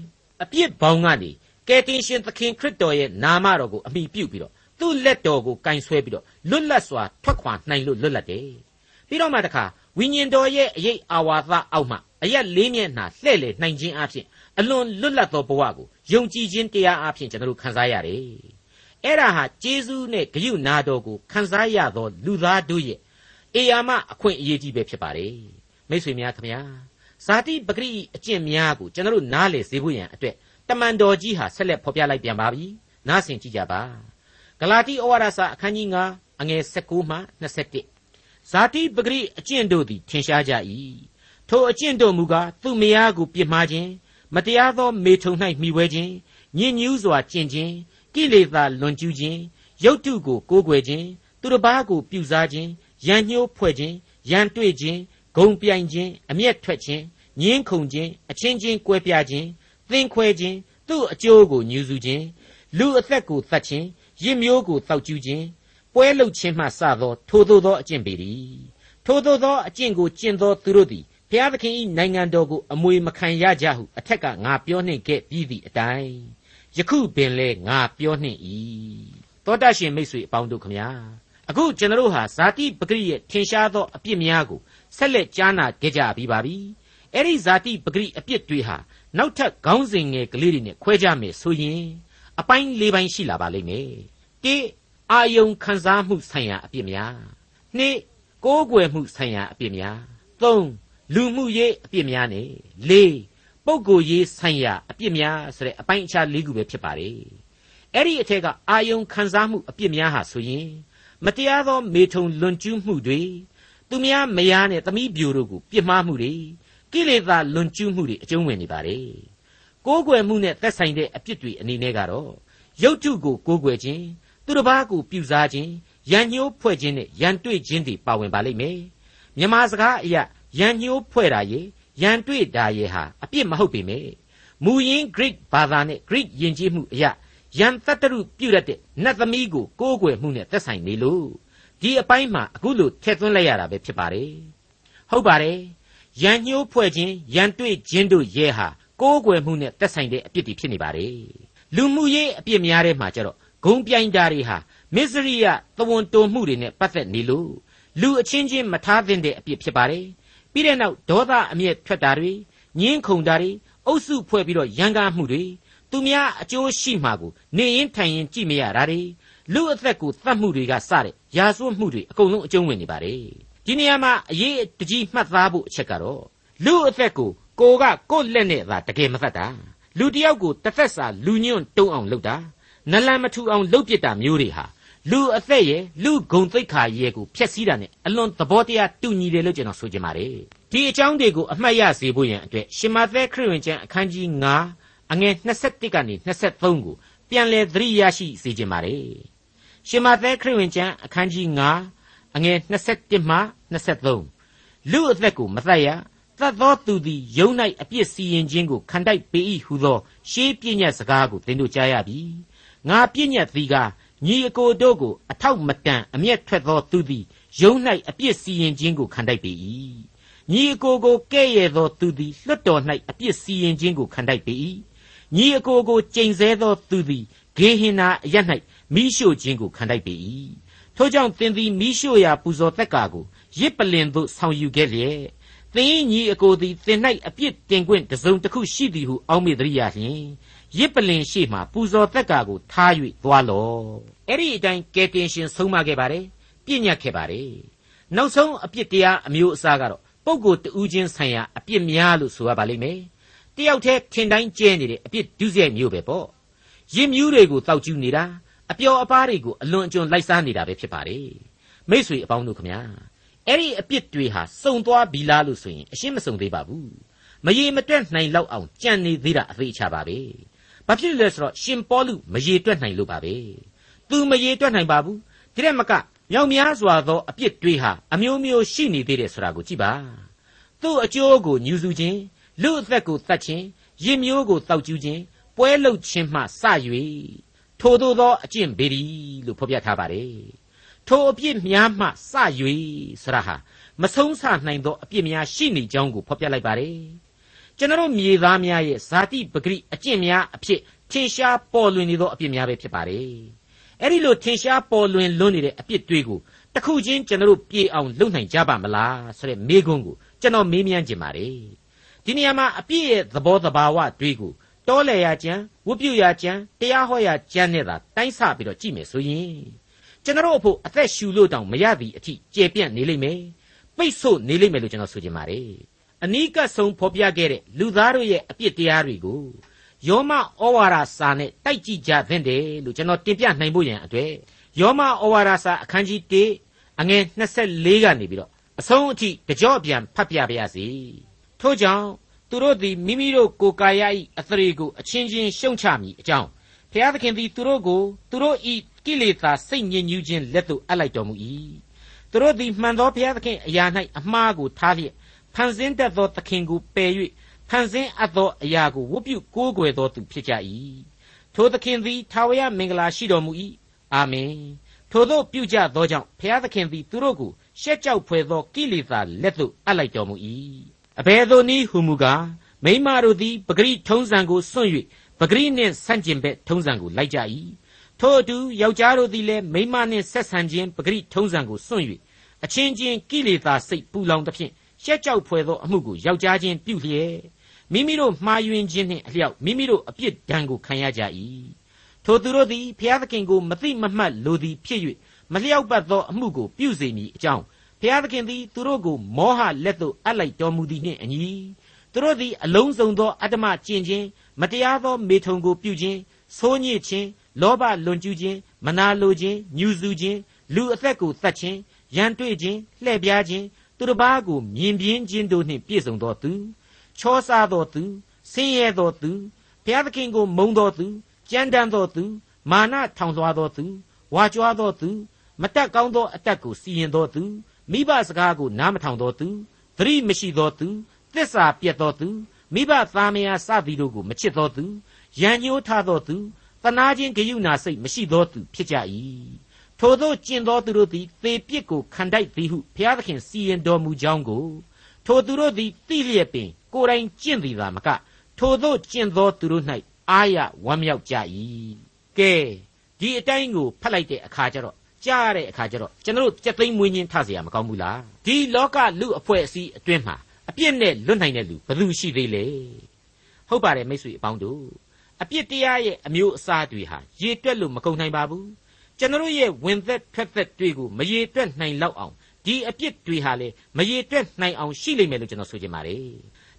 အပြစ်ဘောင်ကနေကယ်တင်ရှင်သခင်ခရစ်တော်ရဲ့နာမတော်ကိုအမိပြုပြီးတော့သူ့လက်တော်ကိုကင်ဆွဲပြီးတော့လွတ်လပ်စွာထွက်ခွာနိုင်လို့လွတ်လပ်တယ်ပြီးတော့မှတခါ ဝိညာဉ်တော်ရဲ့အရေးအာဝါသအောက်မှအရက်လေးမျက်နှာလှဲ့လေနိုင်ခြင်းအပြင်အလွန်လွတ်လပ်သောဘဝကိုယုံကြည်ခြင်းတရားအပြင်ကျွန်တော်တို့ခံစားရတယ်အဲ့ဒါဟာဂျေဇုနဲ့ဂရုနာတော်ကိုခံစားရသောလူသားတို့ရဲ့အေယာမအခွင့်အရေးကြီးပဲဖြစ်ပါတယ်မိတ်ဆွေများခင်ဗျာဇာတိပဂရိအကျင့်များကိုကျွန်တော်တို့နားလေစေဖို့ရန်အတွက်တမန်တော်ကြီးဟာဆက်လက်ဖော်ပြလိုက်ပြန်ပါပြီနားဆင်ကြည့်ကြပါဂလာတိဩဝါဒစာအခန်းကြီး9အငယ်16မှ21 ဇာတိပဂရိအကျင့်တို့သည်ထင်ရှားကြ၏ထိုအကျင့်တို့မူကားသူ့မယားကိုပြစ်မှားခြင်းမတရားသောမေထုံ၌မိဝဲခြင်းညဉ့်ညူးစွာကျင့်ခြင်းကိလေသာလွန်ကျူးခြင်းရုပ်တုကိုကိုးကွယ်ခြင်းသူတစ်ပါးကိုပြုစားခြင်းရန်ညှိုးဖွဲ့ခြင်းရန်တွေ့ခြင်းဂုံပြိုင်ခြင်းအမျက်ထွက်ခြင်းညင်းခုန်ခြင်းအချင်းချင်းကွဲပြားခြင်းသင်ခွဲခြင်းသူ့အကျိုးကိုညှူးဆူခြင်းလူအသက်ကိုသတ်ခြင်းရစ်မျိုးကိုတောက်ကျူးခြင်း ပွဲလုခြင်းမှစသောထိုသို့သောအကျင့်ပေ၏ထိုသို့သောအကျင့်ကိုကျင့်သောသူတို့သည်ဘုရားသခင်၏နိုင်ငံတော်ကိုအမွေမခံရကြဟုအထက်ကငါပြောနှင့်ခဲ့ပြီးသည့်အတိုင်းယခုပင်လဲငါပြောနှင့်၏သောတရှင်မိတ်ဆွေအပေါင်းတို့ခမညာအခုကျွန်တော်တို့ဟာဇာတိပဂရိရဲ့ထင်ရှားသောအပြစ်များကိုဆက်လက်ကြားနာကြကြပြီးပါပြီအဲ့ဒီဇာတိပဂရိအပြစ်တွေဟာနောက်ထပ်ခေါင်းစဉ်ငယ်ကလေးတွေနဲ့ခွဲကြမယ်ဆိုရင်အပိုင်း၄ပိုင်းရှိလာပါလိမ့်မယ်တိ အာယုံခံစားမှုဆိုင်ရာအပြစ်များနှစ်ကိုးကွယ်မှုဆိုင်ရာအပြစ်များသုံးလူမှုရေးအပြစ်များနဲ့လေးပုဂ္ဂိုလ်ရေးဆိုင်ရာအပြစ်များဆိုတဲ့အပိုင်းအခြား၄ခုပဲဖြစ်ပါတယ်အဲ့ဒီအထက်ကအာယုံခံစားမှုအပြစ်များဟာဆိုရင်မတရားသောမေထုံလွန်ကျူးမှုတွေသူများမယားနဲ့သမီးပြိုတို့ကိုပြစ်မှားမှုတွေကိလေသာလွန်ကျူးမှုတွေအကျုံးဝင်နေပါတယ်ကိုးကွယ်မှုနဲ့သက်ဆိုင်တဲ့အပြစ်တွေအနေနဲ့ကတော့ရုပ်ထုကိုကိုးကွယ်ခြင်း သူတစ်ပါးကိုပြုစားခြင်းရန်ညှိုးဖွဲ့ခြင်းနဲ့ရန်တွေ့ခြင်းတွေပါဝင်ပါလိမ့်မယ်မြန်မာစကားအရာရန်ညှိုးဖွဲ့တာရေရန်တွေ့တာရေဟာအပြစ်မဟုတ်ပေမဲ့မူရင်း Greek ဘာသာနဲ့ Greek ယဉ်ကျေးမှုအရာရန်တတ္တရုပြုရတဲ့နတ်သမီးကိုကိုးကွယ်မှုနဲ့သက်ဆိုင်နေလို့ဒီအပိုင်းမှာအခုလိုထည့်သွင်းလိုက်ရတာပဲဖြစ်ပါတယ်ဟုတ်ပါတယ်ရန်ညှိုးဖွဲ့ခြင်းရန်တွေ့ခြင်းတို့ရဲ့ဟာကိုးကွယ်မှုနဲ့သက်ဆိုင်တဲ့အပြစ်တွေဖြစ်နေပါတယ်လူမှုရေးအပြစ်များထဲမှာကျတော့ ဂုံပြိုင်တာတွေဟာမစ္စရိယသဝန်တုံမှုတွေနဲ့ပတ်သက်နေလို့လူအချင်းချင်းမထားသင့်တဲ့အပြစ်ဖြစ်ပါတယ်ပြီးတဲ့နောက်ဒေါသအမျက်ထွက်တာတွေညင်းခုန်တာတွေအုပ်စုဖွဲ့ပြီးတော့ရန်ကားမှုတွေသူများအကျိုးရှိမှကိုနေရင်ထိုင်ရင်ကြည့်မရတာတွေလူအသက်ကိုတတ်မှုတွေကစတဲ့ရာဇဝတ်မှုတွေအကုန်လုံးအကျုံးဝင်နေပါတယ်ဒီနေရာမှာအရေးတကြီးမှတ်သားဖို့အချက်ကတော့လူအသက်ကိုကိုကကိုယ့်လက်နဲ့သာတကယ်မသတ်တာလူတယောက်ကိုတစ်သက်စာလူညွန့်တုံးအောင်လုပ်တာ နလန်မထူအောင်လုပ်ပစ်တာမျိုးတွေဟာလူအသက်ရဲ့လူဂုံသိက္ခာရဲ့ကိုဖျက်ဆီးတာနဲ့အလွန်သဘောတရားတူညီတယ်လို့ကျွန်တော်ဆိုချင်ပါတယ်ဒီအကြောင်းတွေကိုအမှတ်ရစေဖို့ရန်အတွက်ရှင်မသက်ခရစ်ဝင်ကျမ်းအခန်းကြီး9အငယ်21ကနေ23ကိုပြန်လည်သတိရရှိစေချင်ပါတယ်ရှင်မသက်ခရစ်ဝင်ကျမ်းအခန်းကြီး9အငယ်21မှ23လူအသက်ကိုမတတ်ရသတ်သောသူသည်ယုံ၌အပြစ်စီရင်ခြင်းကိုခံတိုက်ပေ၏ဟုသောရှေးပြည့်ညတ်စကားကိုသင်တို့ကြားရပြီ ငါပြည့်ညတ်သည်ကညီအကိုတို့ကိုအထောက်မတန်အမျက်ထွက်သောသူသည်ယုံ၌အပြစ်စီရင်ခြင်းကိုခံတိုက်ပေ၏ညီအကိုကိုကဲ့ရဲ့သောသူသည်လွတ်တော်၌အပြစ်စီရင်ခြင်းကိုခံတိုက်ပေ၏ညီအကိုကိုကြိမ်ဆဲသောသူသည်ဂေဟင်နာအရ၌မိရှို့ခြင်းကိုခံတိုက်ပေ၏ထို့ကြောင့်သင်သည်မိရှို့ရာပူဇော်သက်ကာကိုရစ်ပလင်သို့ဆောင်ယူခဲ့လျက်သင်ညီအကိုသည်သင်၌အပြစ်တင်ခွင့်တစုံတစ်ခုရှိသည်ဟုအောက်မေ့သတိရလျင် ရစ်ပလင်ရှိမှပူဇော်သက်ကာကိုထား၍သွားလော့အဲ့ဒီအတိုင်းကယ်တင်ရှင်ဆုံးမခဲ့ပါတယ်ပြည့်ညတ်ခဲ့ပါတယ်နောက်ဆုံးအပြစ်တရားအမျိုးအစားကတော့ပုဂ္ဂိုလ်တူးချင်းဆိုင်ရာအပြစ်များလို့ဆိုရပါလိမ့်မယ်တယောက်တည်းထင်တိုင်းကျဲနေတဲ့အပြစ်ဒုစရိုက်မျိုးပဲပေါ့ရင်မြူးတွေကိုတောက်ကျူးနေတာအပျော်အပါးတွေကိုအလွန်အကျွံလိုက်စားနေတာပဲဖြစ်ပါတယ်မိษွေအပေါင်းတို့ခမညာအဲ့ဒီအပြစ်တွေဟာစုံသွားပြီလားလို့ဆိုရင်အရှင်းမစုံသေးပါဘူးမရေမတွက်နိုင်လောက်အောင်ကြံနေသေးတာအသေးချပါပဲ ဘာဖြစ်လဲဆိုတော့ရှင်ပေါလုမရေတွက်နိုင်လို့ပါပဲသူမရေတွက်နိုင်ပါဘူးဒီတဲ့မကမြောက်များစွာသောအပြစ်တွေဟာအမျိုးမျိုးရှိနေသေးတယ်ဆိုတာကိုကြည့်ပါသူ့အကျိုးကိုညှူစုခြင်းလူအသက်ကိုတတ်ခြင်းရင်မျိုးကိုတောက်ကျူးခြင်းပွဲလုခြင်းမှစ၍ထို့သောသောအကျင့်ပေရီလို့ဖော်ပြထားပါတယ်ထိုအပြစ်များမှစ၍ဆရာဟာမဆုံးဆနိုင်သောအပြစ်များရှိနေကြောင်းကိုဖော်ပြလိုက်ပါတယ် ကျွန်တော်မြေသားများရဲ့ဇာတိပဂရိအကျင့်များအဖြစ်ထင်ရှားပေါ်လွင်နေသောအပြစ်များပဲဖြစ်ပါတယ်အဲ့ဒီလိုထင်ရှားပေါ်လွင်လွန်းနေတဲ့အပြစ်တွေကိုတခုချင်းကျွန်တော်ပြေအောင်လုပ်နိုင်ကြပါမလားဆိုတဲ့မေးခွန်းကိုကျွန်တော်မေးမြန်းခြင်းပါတယ်ဒီနေရာမှာအပြစ်ရဲ့သဘောတဘာဝတွေကိုတောလေရာကျမ်းဝတ်ပြုရာကျမ်းတရားဟောရာကျမ်းနဲ့သာတိုင်းဆပြီးတော့ကြည့်မယ်ဆိုရင်ကျွန်တော်အဖို့အသက်ရှူလို့တောင်မရသည့်အထိကျေပြန့်နေလိမ့်မယ်ပိတ်ဆို့နေလိမ့်မယ်လို့ကျွန်တော်ဆိုချင်ပါတယ် အနီးကပ်ဆုံးဖော်ပြခဲ့တဲ့လူသားတို့ရဲ့အပြစ်တရားတွေကိုယောမဩဝါဒစာနဲ့တိုက်ကြည့်ကြသင့်တယ်လို့ကျွန်တော်တင်ပြနိုင်ဖို့ရန်အတွက်ယောမဩဝါဒစာအခန်းကြီး1အငယ်24ကနေပြီးတော့အဆုံးအထိကြော့ပြန်ဖတ်ပြပါရစေထို့ကြောင့်သူတို့သည်မိမိတို့ကိုယ်ကာယ၏အသရေကိုအချင်းချင်းရှုံချမိအကြောင်းဘုရားသခင်သည်သူတို့ကိုသူတို့၏ကိလေသာစိတ်ညစ်ညူးခြင်းလက်သို့အပ်လိုက်တော်မူ၏သူတို့သည်မှန်သောဘုရားသခင်အရာ၌အမှားကိုထားလျက် ဖန်ဆင်းတတ်သောသခင်ကိုပယ်၍ဖန်ဆင်းအပ်သောအရာကိုဝတ်ပြုကိုးကွယ်သောသူဖြစ်ကြ၏ထိုသခင်သည်ထာဝရမင်္ဂလာရှိတော်မူ၏အာမင်ထိုသို့ပြုကြသောကြောင့်ဘုရားသခင်သည်သူတို့ကိုရှက်ကြောက်ဖွယ်သောကိလေသာလက်သို့အပ်လိုက်တော်မူ၏အဘယ်သို့နည်းဟုမူကားမိမတို့သည်ပဂရိထုံးစံကိုစွန့်၍ပဂရိနှင့်ဆန့်ကျင်ဘက်ထုံးစံကိုလိုက်ကြ၏ထို့အတူယောက်ျားတို့သည်လည်းမိမနှင့်ဆက်ဆံခြင်းပဂရိထုံးစံကိုစွန့်၍အချင်းချင်းကိလေသာစိတ်ပူလောင်သဖြင့် ရှက်ကြောက်ဖွယ်သောအမှုကိုယောက်ျားချင်းပြုလျက်မိမိတို့မှားယွင်းခြင်းနှင့်အလျောက်မိမိတို့အပြစ်ဒဏ်ကိုခံရကြ၏ထိုသူတို့သည်ဘုရားသခင်ကိုမသိမမှတ်လိုသည်ဖြစ်၍မလျောက်ပတ်သောအမှုကိုပြုစေမည်အကြောင်းဘုရားသခင်သည်သူတို့ကိုမောဟလက်သို့အပ်လိုက်တော်မူသည်နှင့်အညီသူတို့သည်အလုံးစုံသောအတ္တမကျင့်ခြင်းမတရားသောမေထုံကိုပြုခြင်းဆိုးညစ်ခြင်းလောဘလွန်ကျူးခြင်းမနာလိုခြင်းညှူဆူခြင်းလူအသက်ကိုတတ်ခြင်းရန်တွေ့ခြင်းလှည့်ပြားခြင်း သူတစ်ပါးကိုမြင်ပြင်းခြင်းတို့နှင့်ပြည့်စုံသောသူချောစားသောသူဆင်းရဲသောသူဘုရားသခင်ကိုမုန်းသောသူကြမ်းတမ်းသောသူမာနထောင်လွှားသောသူဝါကြွားသောသူမတက်ကောင်းသောအတက်ကိုစီရင်သောသူမိဘစကားကိုနားမထောင်သောသူသတိမရှိသောသူသစ္စာပြတ်သောသူမိဘသားမယားစသည်တို့ကိုမချစ်သောသူရန်ညှိုးထားသောသူတနာခြင်းဂယုဏစိတ်မရှိသောသူဖြစ်ကြ၏ ထို့သောကျင့်သောသူတို့သည်သေပြစ်ကိုခံတိုက်သည်ဟုဘုရားသခင်စီရင်တော်မူကြောင်းကိုထိုသူတို့သည်သိလျက်ပင်ကိုယ်တိုင်ကျင့်သည်သာမကထိုသောကျင့်သောသူတို့၌အာရဝမ်းမြောက်ကြ၏ကဲဒီအတိုင်းကိုဖတ်လိုက်တဲ့အခါကျတော့ကြားရတဲ့အခါကျတော့ကျွန်တော်တို့ကြက်သိမ်းမွေးခြင်းထเสียမကောင်းဘူးလားဒီလောကလူအဖွဲ့အစည်းအတွင်းမှာအပြစ်နဲ့လွတ်နိုင်တဲ့လူဘယ်သူရှိသေးလဲဟုတ်ပါတယ်မိတ်ဆွေအပေါင်းတို့အပြစ်တရားရဲ့အမျိုးအစားတွေဟာရေတွက်လို့မကုန်နိုင်ပါဘူး ကျွန်တော်ရဲ့ဝင်သက်ထွက်သက်တွေကိုမရေတွက်နိုင်လောက်အောင်ဒီအပြစ်တွေဟာလေမရေတွက်နိုင်အောင်ရှိလိမ့်မယ်လို့ကျွန်တော်ဆိုချင်ပါတယ်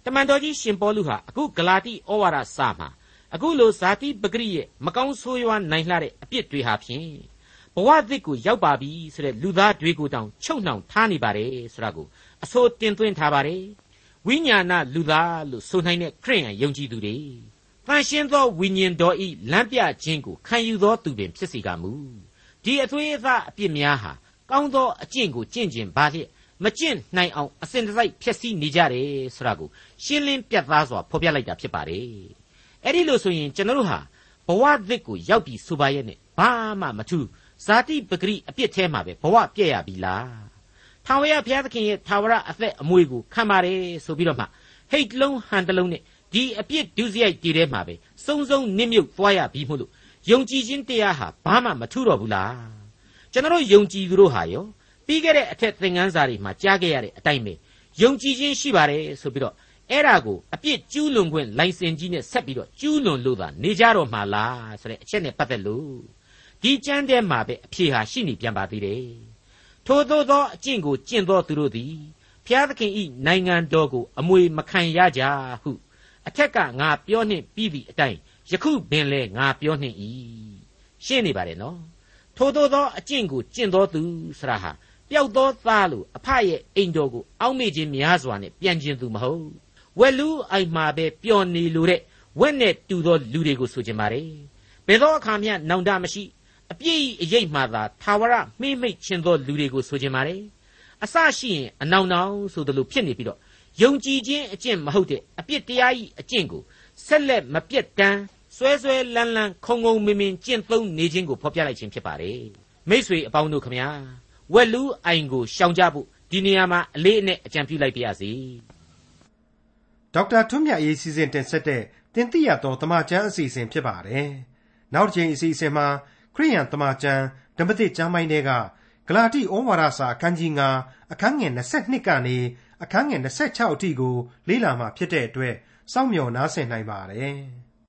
တမန်တော်ကြီးရှင်ပေါလုဟာအခုဂလာတိဩဝါဒစာမှာအခုလိုဇာတိပဂရိရဲ့မကောင်းဆိုးရွားနိုင်လှတဲ့အပြစ်တွေဟာဖြင့်ဘဝသစ်ကိုရောက်ပါပြီဆိုတဲ့လူသားတွေကိုတောင်ချုပ်နှောင်ထားနေပါတယ်ဆိုတာကိုအဆိုတင်သွင်းထားပါတယ်ဝိညာဏလူသားလို့ဆိုနိုင်တဲ့ခရိယန်ယုံကြည်သူတွေတန်ရှင်းသောဝိညာဉ်တော်ဤလမ်းပြခြင်းကိုခံယူသောသူပင်ဖြစ်စေကမူ ဒီအသွေးအသားအပြစ်များဟာကောင်းသောအကျင့်ကိုကျင့်ခြင်းဘာလျက်မကျင့်နိုင်အောင်အစဉ်တစိုက်ဖျက်ဆီးနေကြတယ်ဆိုတာကိုရှင်းလင်းပြတ်သားစွာဖော်ပြလိုက်တာဖြစ်ပါတယ်အဲ့ဒီလိုဆိုရင်ကျွန်တော်တို့ဟာဘဝသစ်ကိုရောက်ပြီဆိုပါရဲ့နဲ့ဘာမှမထူးဇာတိပဂရိအပြစ်ထဲမှာပဲဘဝပြည့်ရပြီလားထာဝရဘုရားသခင်ရဲ့ထာဝရအသက်အမွေကိုခံပါတယ်ဆိုပြီးတော့မှဟိတ်လုံးဟန်တလုံးနဲ့ဒီအပြစ်ဒုစရိုက်တည်ထဲမှာပဲစုံစုံနစ်မြုပ်သွားရပြီမို့လို့ ယုံကြည်ခြင်းတရားဟာဘာမှမထူတော့ဘူးလားကျွန်တော်ယုံကြည်သူတို့ဟာရောပြီးခဲ့တဲ့အထက်သင်ခန်းစာတွေမှာကြားခဲ့ရတဲ့အတိုင်းပဲယုံကြည်ခြင်းရှိပါတယ်ဆိုပြီးတော့အဲ့ဒါကိုအပြစ်ကျူးလွန်ခွင့်လိုင်စင်ကြီးနဲ့ဆက်ပြီးတော့ကျူးလွန်လို့သာနေကြတော့မှာလားဆိုတဲ့အချက်နဲ့ပတ်သက်လို့ဒီကျမ်းထဲမှာပဲအဖြေဟာရှိနေပြန်ပါသေးတယ်ထို့သောသောအကျင့်ကိုကျင့်သောသူတို့သည်ဖျားသခင်ဤနိုင်ငံတော်ကိုအမွေမခံရကြဟုအထက်ကငါပြောနှင့်ပြီးသည့်အတိုင်း ယခုပင်လဲငါပြောနှင့်၏ရှင်းနေပါတယ်နော်ထို့သောသောအကျင့်ကိုကျင့်သောသူဆရာဟာပျောက်သောသားလို့အဖရဲ့အိမ်တော်ကိုအောက်မေ့ခြင်းများစွာနဲ့ပြန်ကျင်သူမဟုတ်ဝက်လူအိုင်မှာပဲပျော်နေလိုတဲ့ဝက်နဲ့တူသောလူတွေကိုဆိုချင်ပါတယ်ဘယ်သောအခါမျှနောင်တမရှိအပြည့်အရေးမှသာသာဝရမှိမ့်မိတ်ခြင်းသောလူတွေကိုဆိုချင်ပါတယ်အစရှိရင်အနောင်နောင်ဆိုသလိုဖြစ်နေပြီးတော့ယုံကြည်ခြင်းအကျင့်မဟုတ်တဲ့အပြစ်တရားဤအကျင့်ကိုဆက်လက်မပြတ်တမ်း ဆွဲဆွဲလန်းလန်းခုံခုံမင်မင်ကျင့်သုံးနေခြင်းကိုဖော်ပြလိုက်ခြင်းဖြစ်ပါတယ်မိษွေအပေါင်းတို့ခမညာဝက်လူးအိုင်ကိုရှောင်ကြဖို့ဒီနေရာမှာအလေးအနက်အကြံပြုလိုက်ပါရစေဒေါက်တာထွန်းမြတ်ရေးစီစဉ်တင်ဆက်တဲ့တင်ပြတော်တမချန်းအစီအစဉ်ဖြစ်ပါတယ်နောက်တစ်ချိန်အစီအစဉ်မှာခရိယန်တမချန်းဓမ္မသစ်ကျမ်းပိုင်းတွေကဂလာတိဩဝါဒစာအခန်းကြီး9အခန်းငယ်22ကနေအခန်းငယ်26အထိကိုလေ့လာမှာဖြစ်တဲ့အတွက်စောင့်မျှော်နားဆင်နိုင်ပါတယ်။